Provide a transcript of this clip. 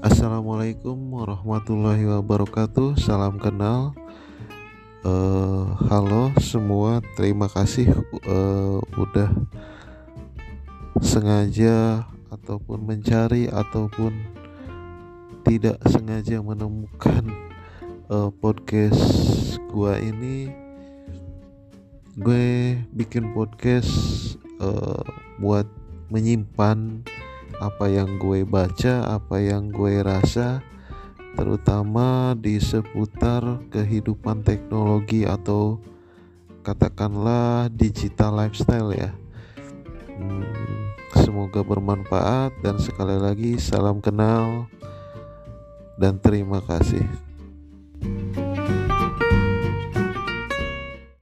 Assalamualaikum warahmatullahi wabarakatuh. Salam kenal. Uh, halo semua, terima kasih uh, udah sengaja ataupun mencari ataupun tidak sengaja menemukan uh, podcast gua ini. Gue bikin podcast uh, buat menyimpan apa yang gue baca, apa yang gue rasa, terutama di seputar kehidupan teknologi atau katakanlah digital lifestyle ya. Hmm, semoga bermanfaat dan sekali lagi salam kenal dan terima kasih.